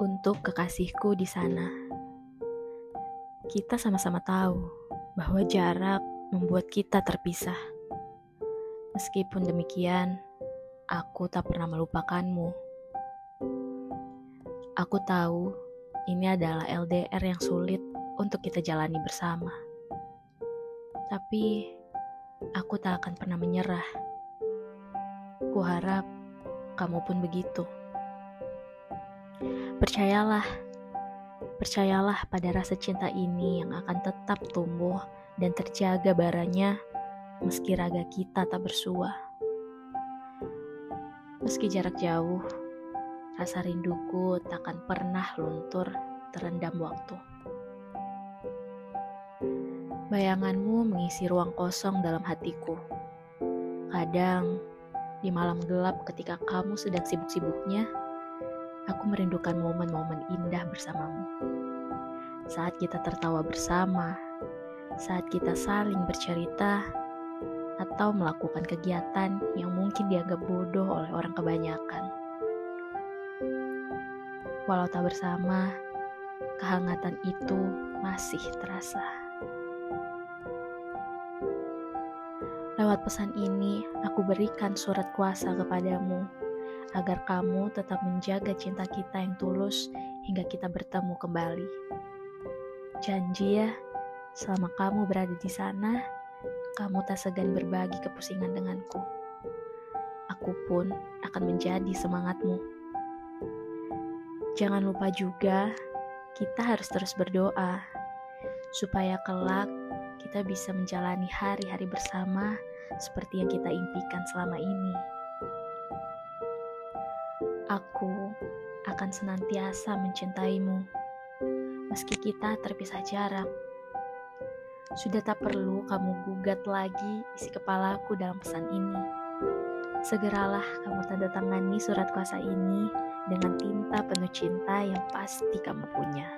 Untuk kekasihku di sana, kita sama-sama tahu bahwa jarak membuat kita terpisah. Meskipun demikian, aku tak pernah melupakanmu. Aku tahu ini adalah LDR yang sulit untuk kita jalani bersama. Tapi aku tak akan pernah menyerah. Kuharap kamu pun begitu. Percayalah, percayalah pada rasa cinta ini yang akan tetap tumbuh dan terjaga baranya meski raga kita tak bersua. Meski jarak jauh, rasa rinduku takkan pernah luntur terendam waktu. Bayanganmu mengisi ruang kosong dalam hatiku. Kadang, di malam gelap ketika kamu sedang sibuk-sibuknya, aku merindukan momen-momen indah bersamamu. Saat kita tertawa bersama, saat kita saling bercerita, atau melakukan kegiatan yang mungkin dianggap bodoh oleh orang kebanyakan. Walau tak bersama, kehangatan itu masih terasa. Lewat pesan ini, aku berikan surat kuasa kepadamu agar kamu tetap menjaga cinta kita yang tulus hingga kita bertemu kembali. Janji ya, selama kamu berada di sana, kamu tak segan berbagi kepusingan denganku. Aku pun akan menjadi semangatmu. Jangan lupa juga, kita harus terus berdoa supaya kelak kita bisa menjalani hari-hari bersama seperti yang kita impikan selama ini. Aku akan senantiasa mencintaimu, meski kita terpisah jarak. Sudah tak perlu kamu gugat lagi isi kepalaku dalam pesan ini. Segeralah kamu tanda tangani surat kuasa ini dengan tinta penuh cinta yang pasti kamu punya.